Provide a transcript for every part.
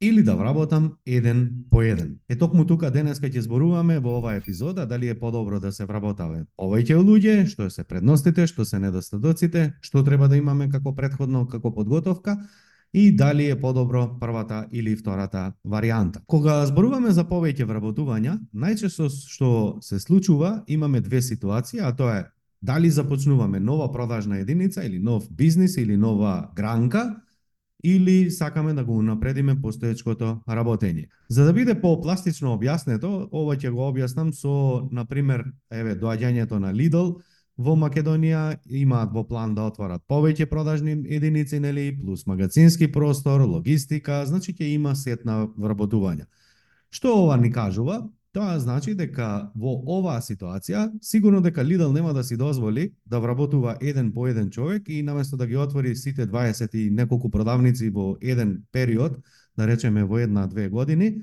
или да вработам еден по еден. Е токму тука денес ќе зборуваме во оваа епизода дали е подобро да се вработаве повеќе луѓе, што се предностите, што се недостатоците, што треба да имаме како предходно како подготовка и дали е подобро првата или втората варијанта. Кога зборуваме за повеќе вработувања, најчесто што се случува имаме две ситуации, а тоа е дали започнуваме нова продажна единица или нов бизнис или нова гранка или сакаме да го напредиме постоечкото работење. За да биде попластично објаснето, ова ќе го објаснам со, на пример, еве, доаѓањето на Lidl во Македонија имаат во план да отворат повеќе продажни единици, нели, плюс магазински простор, логистика, значи ќе има сет на вработувања. Што ова ни кажува? Тоа значи дека во оваа ситуација сигурно дека Lidl нема да си дозволи да вработува еден по еден човек и наместо да ги отвори сите 20 и неколку продавници во еден период, да речеме во една-две години,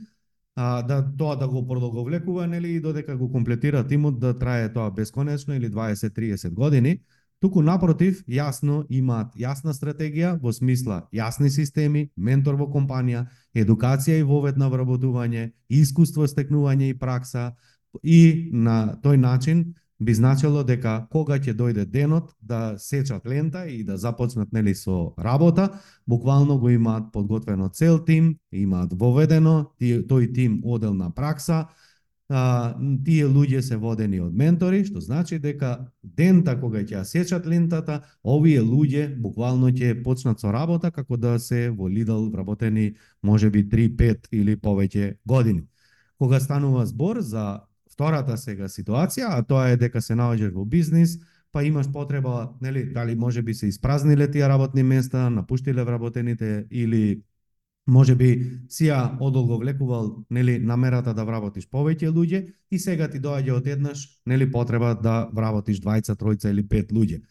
а, да тоа да го продолговлекува нели и додека го комплетира тимот да трае тоа бесконечно или 20-30 години, Туку напротив, јасно имаат јасна стратегија во смисла јасни системи, ментор во компанија, едукација и вовет на вработување, искуство стекнување и пракса и на тој начин би значело дека кога ќе дојде денот да сечат лента и да започнат нели со работа, буквално го имаат подготвено цел тим, имаат воведено тој тим одел на пракса, а, тие луѓе се водени од ментори, што значи дека дента кога ќе ја сечат лентата, овие луѓе буквално ќе почнат со работа како да се во Лидл вработени можеби 3, 5 или повеќе години. Кога станува збор за втората сега ситуација, а тоа е дека се наоѓаш во бизнис, па имаш потреба, нели, дали можеби се испразниле тие работни места, напуштиле вработените или може би си ја одолго влекувал нели намерата да вработиш повеќе луѓе и сега ти доаѓа одеднаш нели потреба да вработиш двајца, тројца или пет луѓе.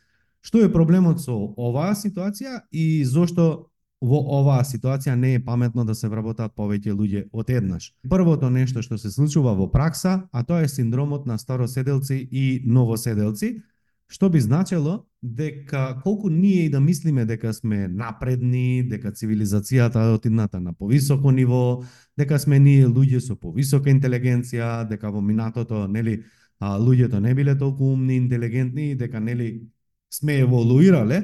Што е проблемот со оваа ситуација и зошто во оваа ситуација не е паметно да се вработат повеќе луѓе одеднаш. Првото нешто што се случува во пракса, а тоа е синдромот на староседелци и новоседелци, што би значело дека колку ние и да мислиме дека сме напредни, дека цивилизацијата е отидната на повисоко ниво, дека сме ние луѓе со повисока интелигенција, дека во минатото, нели, а, луѓето не биле толку умни, интелигентни, дека нели сме еволуирале,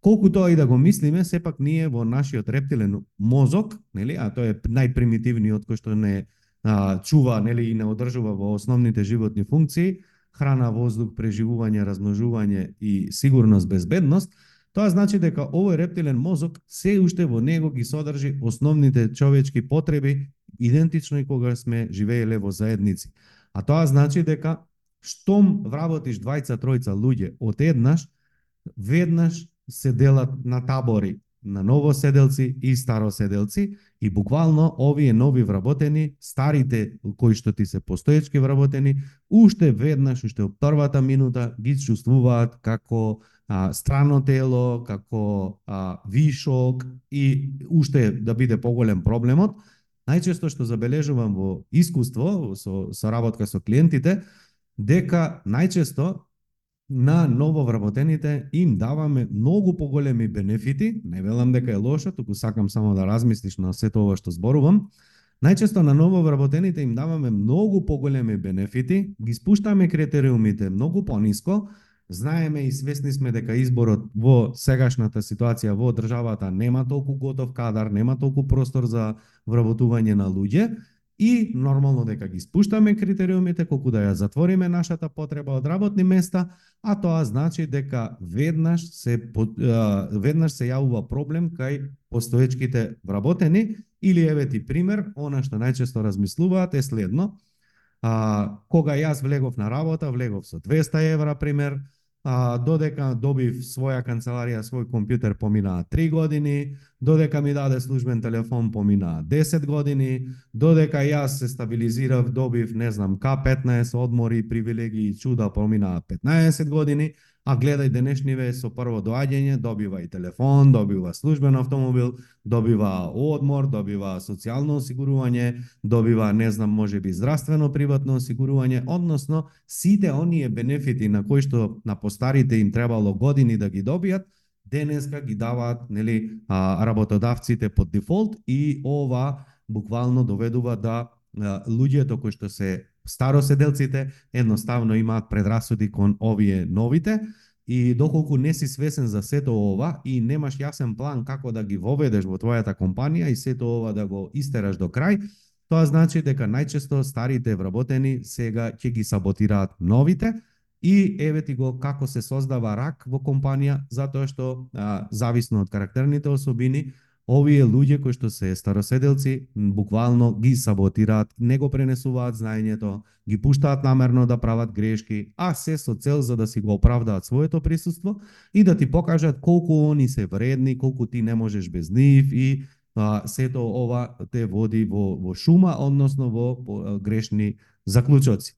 колку тоа и да го мислиме, сепак ние во нашиот рептилен мозок, нели, а тоа е најпримитивниот кој што не а, чува, нели, и не одржува во основните животни функции, храна, воздух, преживување, размножување и сигурност, безбедност, тоа значи дека овој рептилен мозок се уште во него ги содржи основните човечки потреби, идентично и кога сме живееле во заедници. А тоа значи дека штом вработиш двајца, тројца луѓе од еднаш, веднаш се делат на табори на новоседелци и староседелци и буквално овие нови вработени, старите кои што ти се постоечки вработени, уште веднаш, уште од првата минута ги чувствуваат како а, страно тело, како а, вишок и уште да биде поголем проблемот. Најчесто што забележувам во искуство со, со работка со клиентите, дека најчесто на нововработените им даваме многу поголеми бенефити, не велам дека е лошо, туку сакам само да размислиш на сето ова што зборувам. Најчесто на нововработените им даваме многу поголеми бенефити, ги спуштаме критериумите многу пониско, знаеме и свесни сме дека изборот во сегашната ситуација во државата нема толку готов кадар, нема толку простор за вработување на луѓе, и нормално дека ги спуштаме критериумите колку да ја затвориме нашата потреба од работни места, а тоа значи дека веднаш се веднаш се јавува проблем кај постоечките вработени или еве ти пример, она што најчесто размислуваат е следно. А, кога јас влегов на работа, влегов со 200 евра пример, а, додека добив своја канцеларија, свој компјутер поминаа 3 години, додека ми даде службен телефон поминаа 10 години, додека јас се стабилизирав, добив, не знам, К15, одмори, привилегии, чуда поминаа 15 години, а гледај денешниве со прво доаѓање добива и телефон, добива службен автомобил, добива одмор, добива социјално осигурување, добива не знам можеби здравствено приватно осигурување, односно сите оние бенефити на кои што на постарите им требало години да ги добијат, денеска ги даваат нели работодавците под дефолт и ова буквално доведува да луѓето кои што се староседелците едноставно имаат предрасуди кон овие новите и доколку не си свесен за сето ова и немаш јасен план како да ги воведеш во твојата компанија и сето ова да го истераш до крај, тоа значи дека најчесто старите вработени сега ќе ги саботираат новите и еве ти го како се создава рак во компанија затоа што а, зависно од карактерните особини овие луѓе кои што се староседелци буквално ги саботираат, не го пренесуваат знаењето, ги пуштаат намерно да прават грешки, а се со цел за да си го оправдаат своето присуство и да ти покажат колку они се вредни, колку ти не можеш без нив и а, сето ова те води во, во шума, односно во по, грешни заклучоци.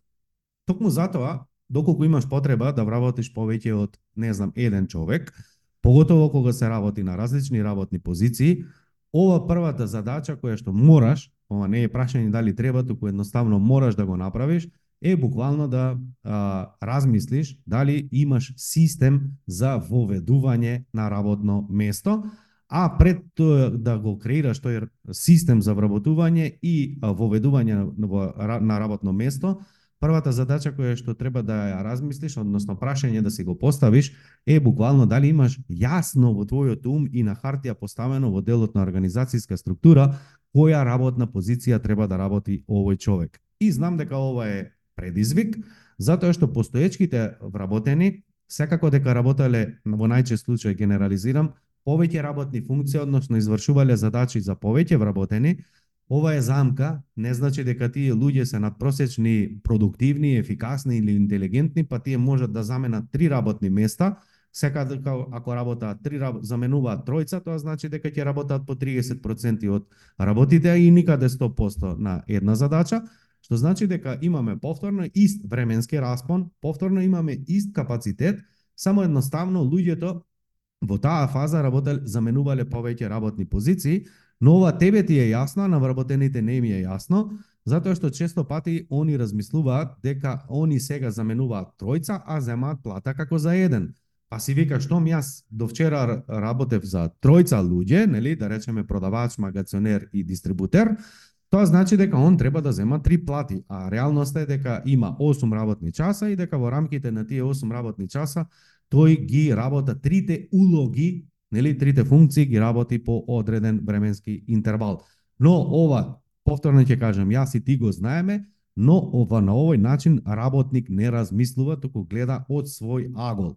Токму затоа, доколку имаш потреба да вработиш повеќе од, не знам, еден човек, Поготово кога се работи на различни работни позиции, ова првата задача која што мораш, ова не е прашање дали треба, туку едноставно мораш да го направиш, е буквално да а, размислиш дали имаш систем за воведување на работно место, а пред тоа да го креираш тој систем за вработување и воведување на, на работно место, Првата задача која што треба да ја размислиш, односно прашање да си го поставиш, е буквално дали имаш јасно во твојот ум и на хартија поставено во делот на организацијска структура која работна позиција треба да работи овој човек. И знам дека ова е предизвик, затоа што постоечките вработени секако дека работеле во најчест случај генерализирам, повеќе работни функции, односно извршувале задачи за повеќе вработени, Ова е замка, не значи дека тие луѓе се надпросечни, продуктивни, ефикасни или интелигентни, па тие можат да заменат три работни места, сека дека ако работаат три, заменуваат тројца, тоа значи дека ќе работат по 30% од работите и никаде 100% на една задача, што значи дека имаме повторно ист временски распон, повторно имаме ист капацитет, само едноставно луѓето во таа фаза работел заменувале повеќе работни позиции, Но ова тебе ти е јасно, на вработените не им е јасно, затоа што често пати они размислуваат дека они сега заменуваат тројца, а земаат плата како за еден. Па си вика, штом јас до вчера работев за тројца луѓе, нели, да речеме продавач, магационер и дистрибутер, тоа значи дека он треба да зема три плати, а реалноста е дека има 8 работни часа и дека во рамките на тие 8 работни часа тој ги работа трите улоги Нели, трите функции ги работи по одреден временски интервал. Но ова, повторно ќе кажам, јас и ти го знаеме, но ова на овој начин работник не размислува, туку гледа од свој агол.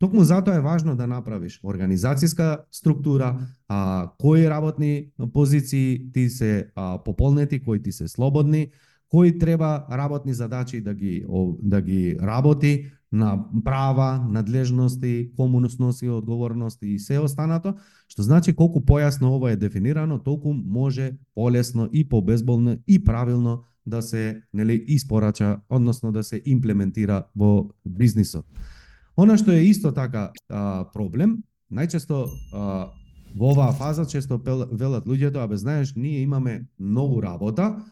Токму затоа е важно да направиш организацијска структура, а, кои работни позиции ти се а, пополнети, кои ти се слободни, кои треба работни задачи да ги да ги работи, на права, надлежности, кому носи одговорности и се останато, што значи колку појасно ова е дефинирано, толку може полесно и побезболно и правилно да се нели испорача, односно да се имплементира во бизнисот. Она што е исто така а, проблем, најчесто а, во оваа фаза често велат луѓето, абе знаеш, ние имаме многу работа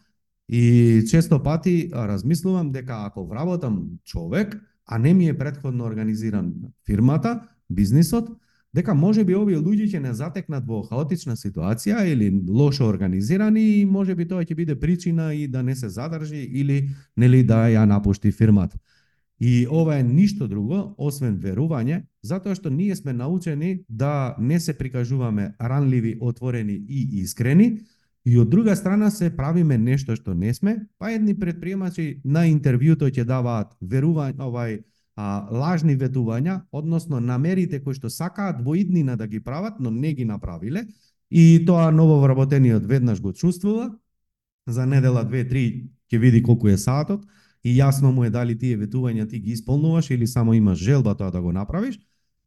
и често пати размислувам дека ако вработам човек, а не ми е предходно организиран фирмата, бизнисот, дека може би овие луѓе ќе не затекнат во хаотична ситуација или лошо организирани и може би тоа ќе биде причина и да не се задржи или нели да ја напушти фирмата. И ова е ништо друго, освен верување, затоа што ние сме научени да не се прикажуваме ранливи, отворени и искрени, И од друга страна се правиме нешто што не сме, па едни предприемачи на интервјуто ќе даваат верување, овај а, лажни ветувања, односно намерите кои што сакаат во иднина да ги прават, но не ги направиле, и тоа ново вработениот веднаш го чувствува, за недела две-три ќе види колку е саатот, и јасно му е дали тие ветувања ти ги исполнуваш или само имаш желба тоа да го направиш.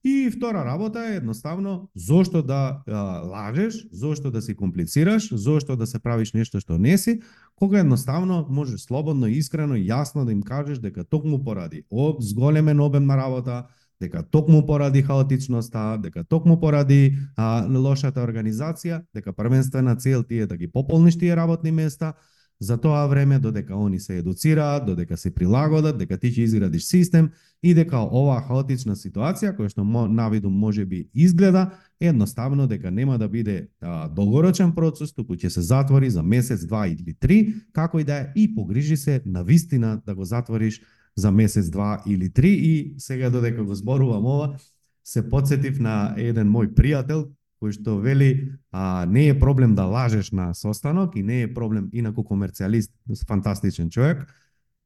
И втора работа е едноставно зошто да а, лажеш, зошто да се комплицираш, зошто да се правиш нешто што не си, кога едноставно можеш слободно, искрено и јасно да им кажеш дека токму поради об зголемен обем на работа, дека токму поради хаотичноста, дека токму поради а, лошата организација, дека првенствена цел ти е да ги пополниш тие работни места, за тоа време додека они се едуцираат, додека се прилагодат, дека ти ќе изградиш систем и дека оваа хаотична ситуација која што навиду може би изгледа едноставно дека нема да биде а, долгорочен процес, туку ќе се затвори за месец, два или три, како и да е и погрижи се на вистина да го затвориш за месец, два или три. И сега додека го зборувам ова се подсетив на еден мој пријател кој што вели а, не е проблем да лажеш на состанок и не е проблем инаку комерцијалист, фантастичен човек.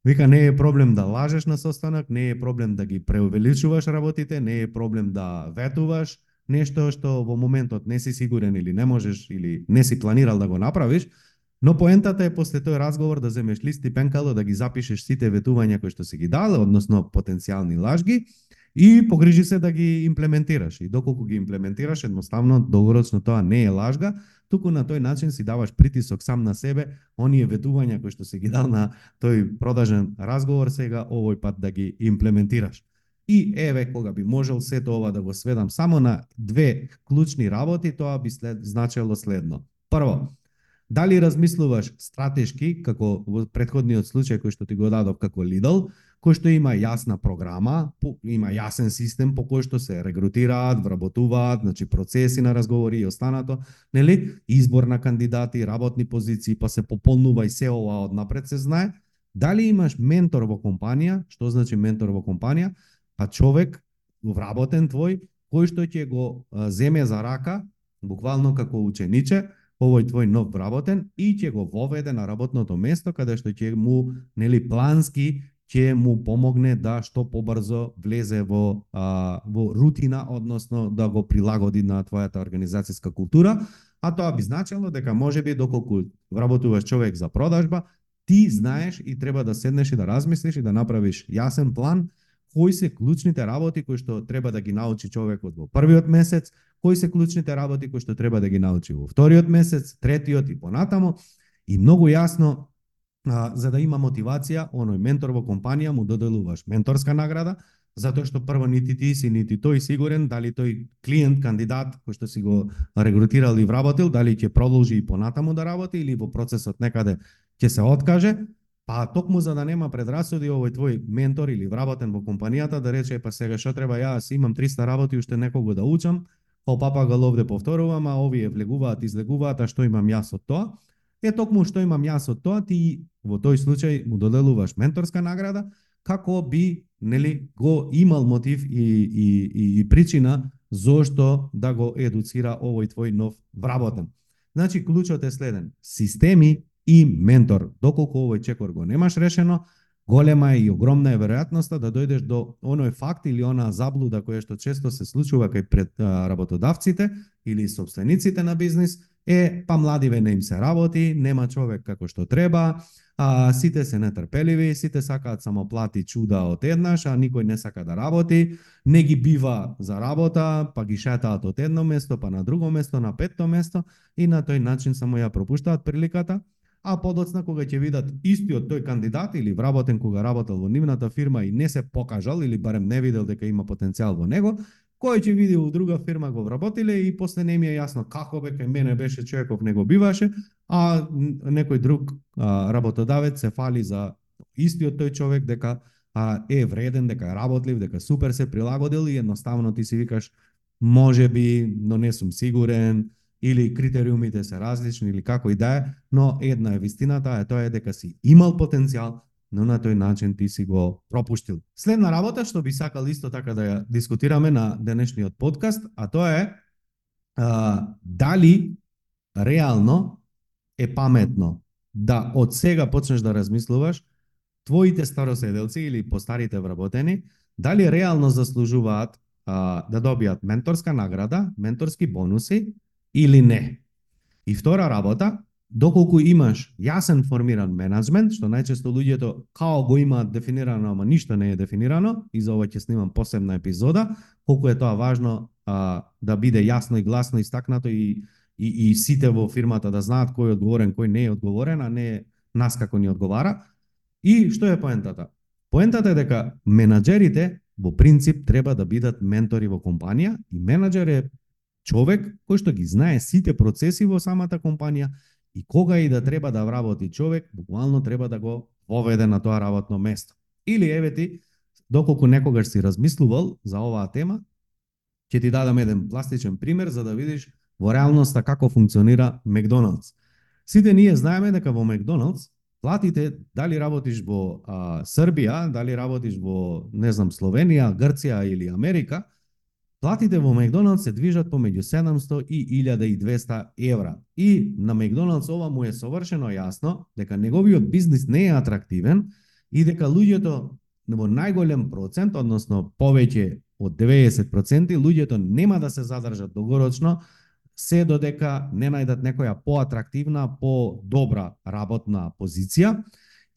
Вика не е проблем да лажеш на состанок, не е проблем да ги преувеличуваш работите, не е проблем да ветуваш нешто што во моментот не си сигурен или не можеш или не си планирал да го направиш, Но поентата е после тој разговор да земеш лист и пенкало да ги запишеш сите ветувања кои што си ги дал, односно потенцијални лажги, и погрижи се да ги имплементираш. И доколку ги имплементираш, едноставно долгорочно тоа не е лажга, туку на тој начин си даваш притисок сам на себе, оние ветувања кои што се ги дал на тој продажен разговор сега овој пат да ги имплементираш. И еве кога би можел сето ова да го сведам само на две клучни работи, тоа би след, значело следно. Прво, дали размислуваш стратешки, како во предходниот случај кој што ти го дадов како Lidl, кој што има јасна програма, има јасен систем по кој што се регрутираат, вработуваат, значи процеси на разговори и останато, нели? Избор на кандидати, работни позиции, па се пополнува и се ова однапред се знае. Дали имаш ментор во компанија? Што значи ментор во компанија? Па човек вработен твој кој што ќе го земе за рака, буквално како учениче, овој твој нов вработен и ќе го воведе на работното место каде што ќе му нели плански ќе му помогне да што побрзо влезе во а, во рутина, односно да го прилагоди на твојата организацијска култура, а тоа би значело дека може би доколку работуваш човек за продажба, ти знаеш и треба да седнеш и да размислиш и да направиш јасен план кои се клучните работи кои што треба да ги научи човекот во првиот месец, кои се клучните работи кои што треба да ги научи во вториот месец, третиот и понатамо, и многу јасно а, за да има мотивација, оној ментор во компанија му доделуваш менторска награда, затоа што прво нити ти си, нити тој сигурен дали тој клиент, кандидат кој што си го регрутирал и вработил, дали ќе продолжи и понатаму да работи или во процесот некаде ќе се откаже, па токму за да нема предрасуди овој твој ментор или вработен во компанијата да рече па сега што треба јас имам 300 работи уште некого да учам, па папа го ловде повторувам, а овие влегуваат, излегуваат, а што имам јас од тоа? Е токму што имам јас од тоа, ти во тој случај му доделуваш менторска награда, како би нели го имал мотив и, и, и, и причина зошто да го едуцира овој твој нов вработен. Значи, клучот е следен. Системи и ментор. Доколку овој чекор го немаш решено, голема е и огромна е веројатноста да дојдеш до оној факт или она заблуда која што често се случува кај пред работодавците или собствениците на бизнис, е па младиве не им се работи, нема човек како што треба, а, сите се нетрпеливи, сите сакаат само плати чуда од еднаш, а никој не сака да работи, не ги бива за работа, па ги шетаат од едно место, па на друго место, на петто место и на тој начин само ја пропуштаат приликата, а подоцна кога ќе видат истиот тој кандидат или вработен кога работел во нивната фирма и не се покажал или барем не видел дека има потенцијал во него, кој ќе види во друга фирма го вработиле и после не ми е јасно како бе кај мене беше човеков него биваше, а некој друг а, работодавец се фали за истиот тој човек дека а, е вреден, дека е работлив, дека супер се прилагодил и едноставно ти си викаш може би, но не сум сигурен, или критериумите се различни или како и да е, но една е вистината, е тоа е дека си имал потенцијал, но на тој начин ти си го пропуштил. Следна работа што би сакал исто така да ја дискутираме на денешниот подкаст, а тоа е а, дали реално е паметно да од сега почнеш да размислуваш твоите староседелци или постарите вработени, дали реално заслужуваат а, да добијат менторска награда, менторски бонуси или не. И втора работа, доколку имаш јасен формиран менеджмент, што најчесто луѓето као го имаат дефинирано, ама ништо не е дефинирано, и за ова ќе снимам посебна епизода, колку е тоа важно а, да биде јасно и гласно истакнато и, и, и сите во фирмата да знаат кој е одговорен, кој не е одговорен, а не нас како ни одговара. И што е поентата? Поентата е дека менеджерите во принцип треба да бидат ментори во компанија и менеджер е човек кој што ги знае сите процеси во самата компанија и кога и да треба да вработи човек, буквално треба да го воведе на тоа работно место. Или еве ти, доколку некогаш си размислувал за оваа тема, ќе ти дадам еден пластичен пример за да видиш во реалноста како функционира Макдоналдс. Сите ние знаеме дека во Макдоналдс платите дали работиш во а, Србија, дали работиш во, не знам, Словенија, Грција или Америка, Платите во Макдоналдс се движат помеѓу 700 и 1200 евра. И на Макдоналдс ова му е совршено јасно дека неговиот бизнис не е атрактивен и дека луѓето во најголем процент, односно повеќе од 90%, луѓето нема да се задржат долгорочно се додека не најдат некоја поатрактивна, по-добра работна позиција.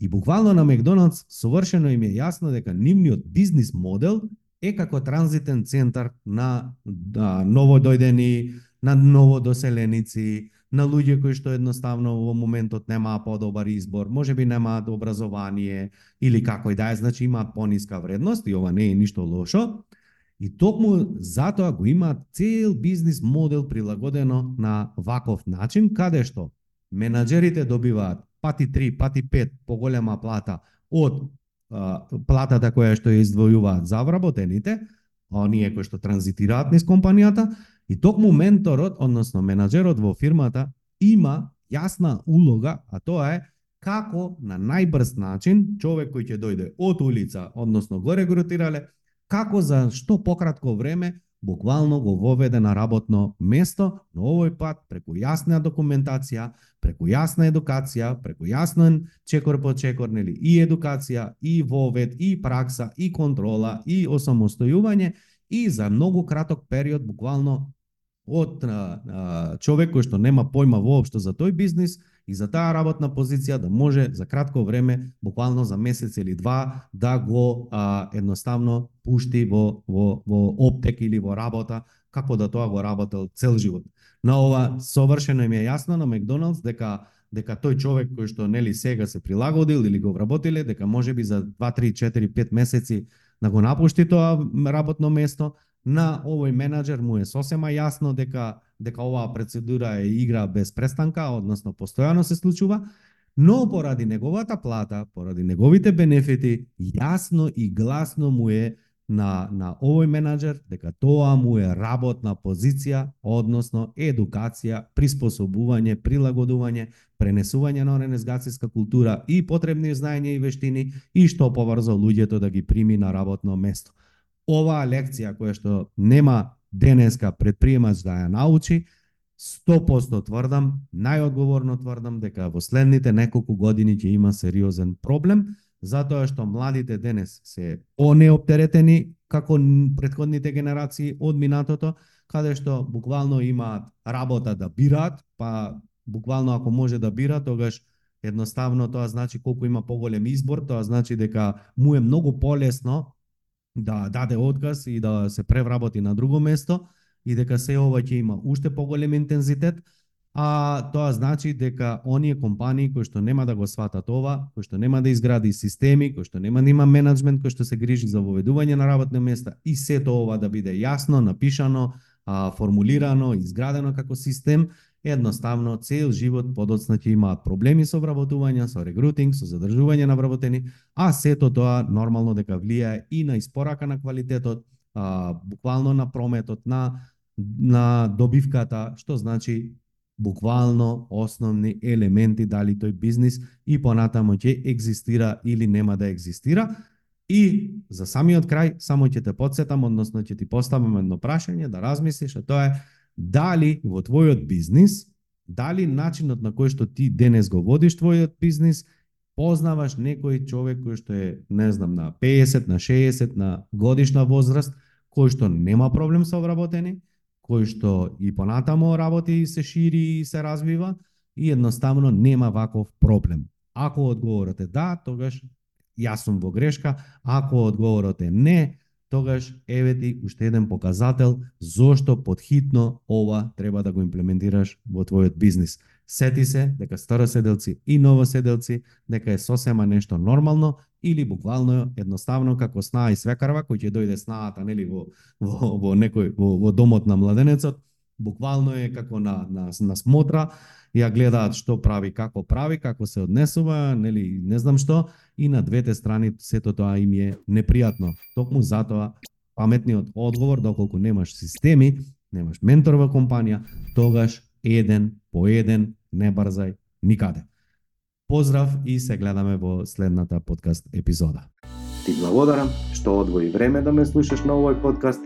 И буквално на Макдоналдс совршено им е јасно дека нивниот бизнис модел е како транзитен центар на да, новодојдени, на новодоселеници, на луѓе кои што едноставно во моментот немаа подобар избор, може би немаат образование или како и да е, значи имаат пониска вредност и ова не е ништо лошо. И токму затоа го имаат цел бизнис модел прилагодено на ваков начин, каде што менаџерите добиваат пати 3, пати 5 поголема плата од платата која што ја издвојуваат за вработените, оние кои што транзитираат низ компанијата, и токму менторот, односно менаџерот во фирмата, има јасна улога, а тоа е како на најбрз начин човек кој ќе дојде од улица, односно го регрутирале, како за што пократко време буквално го воведе на работно место, но овој пат преку јасна документација, преку јасна едукација, преку јаснен чекор по чекор, нели, и едукација, и вовед, и пракса, и контрола, и осамостојување, и за многу краток период, буквално од а, а, човек кој што нема појма воопшто за тој бизнис, и за таа работна позиција да може за кратко време, буквално за месец или два, да го а, едноставно пушти во, во, во оптек или во работа, како да тоа го работел цел живот. На ова совршено им е јасно на Макдоналдс дека дека тој човек кој што нели сега се прилагодил или го вработиле, дека може би за 2, 3, 4, 5 месеци да го напушти тоа работно место, на овој менаџер му е сосема јасно дека дека оваа процедура е игра без престанка, односно постојано се случува, но поради неговата плата, поради неговите бенефити, јасно и гласно му е на, на овој менаџер дека тоа му е работна позиција, односно едукација, приспособување, прилагодување, пренесување на организацијска култура и потребни знаења и вештини и што поврзо луѓето да ги прими на работно место. Оваа лекција која што нема денеска предприемач да ја научи, 100% тврдам, најодговорно тврдам дека во следните неколку години ќе има сериозен проблем, затоа што младите денес се онеоптеретени како предходните генерации од минатото, каде што буквално имаат работа да бираат, па буквално ако може да бира, тогаш едноставно тоа значи колку има поголем избор, тоа значи дека му е многу полесно да даде отказ и да се превработи на друго место и дека се ова ќе има уште поголем интензитет, а тоа значи дека оние компании кои што нема да го сватат ова, кои што нема да изгради системи, кои што нема да има менеджмент кој што се грижи за воведување на работни места и сето ова да биде јасно, напишано, а, формулирано, изградено како систем, едноставно цел живот подоцна ќе имаат проблеми со вработување, со регрутинг, со задржување на вработени, а сето тоа нормално дека влијае и на испорака на квалитетот, а, буквално на прометот, на на добивката, што значи буквално основни елементи дали тој бизнис и понатамо ќе екзистира или нема да екзистира. И за самиот крај само ќе те подсетам, односно ќе ти поставам едно прашање да размислиш, а тоа е дали во твојот бизнис, дали начинот на кој што ти денес го водиш твојот бизнис, познаваш некој човек кој што е, не знам, на 50, на 60, на годишна возраст, кој што нема проблем со вработени, кој што и понатамо работи и се шири и се развива, и едноставно нема ваков проблем. Ако одговорот е да, тогаш јас сум во грешка, ако одговорот е не, тогаш еве ти уште еден показател зошто подхитно ова треба да го имплементираш во твојот бизнис. Сети се дека староседелци и новоседелци дека е сосема нешто нормално или буквално едноставно како снаа и свекарва кој ќе дојде снаата нели во во во некој во, во домот на младенецот, буквално е како на на на смотра ја гледаат што прави, како прави, како се однесува, нели, не знам што, и на двете страни сето тоа им е непријатно. Токму затоа паметниот одговор, доколку немаш системи, немаш ментор во компанија, тогаш еден по еден, не барзај никаде. Поздрав и се гледаме во следната подкаст епизода. Ти благодарам што одвои време да ме слушаш на овој подкаст.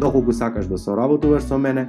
Доколку сакаш да соработуваш со мене,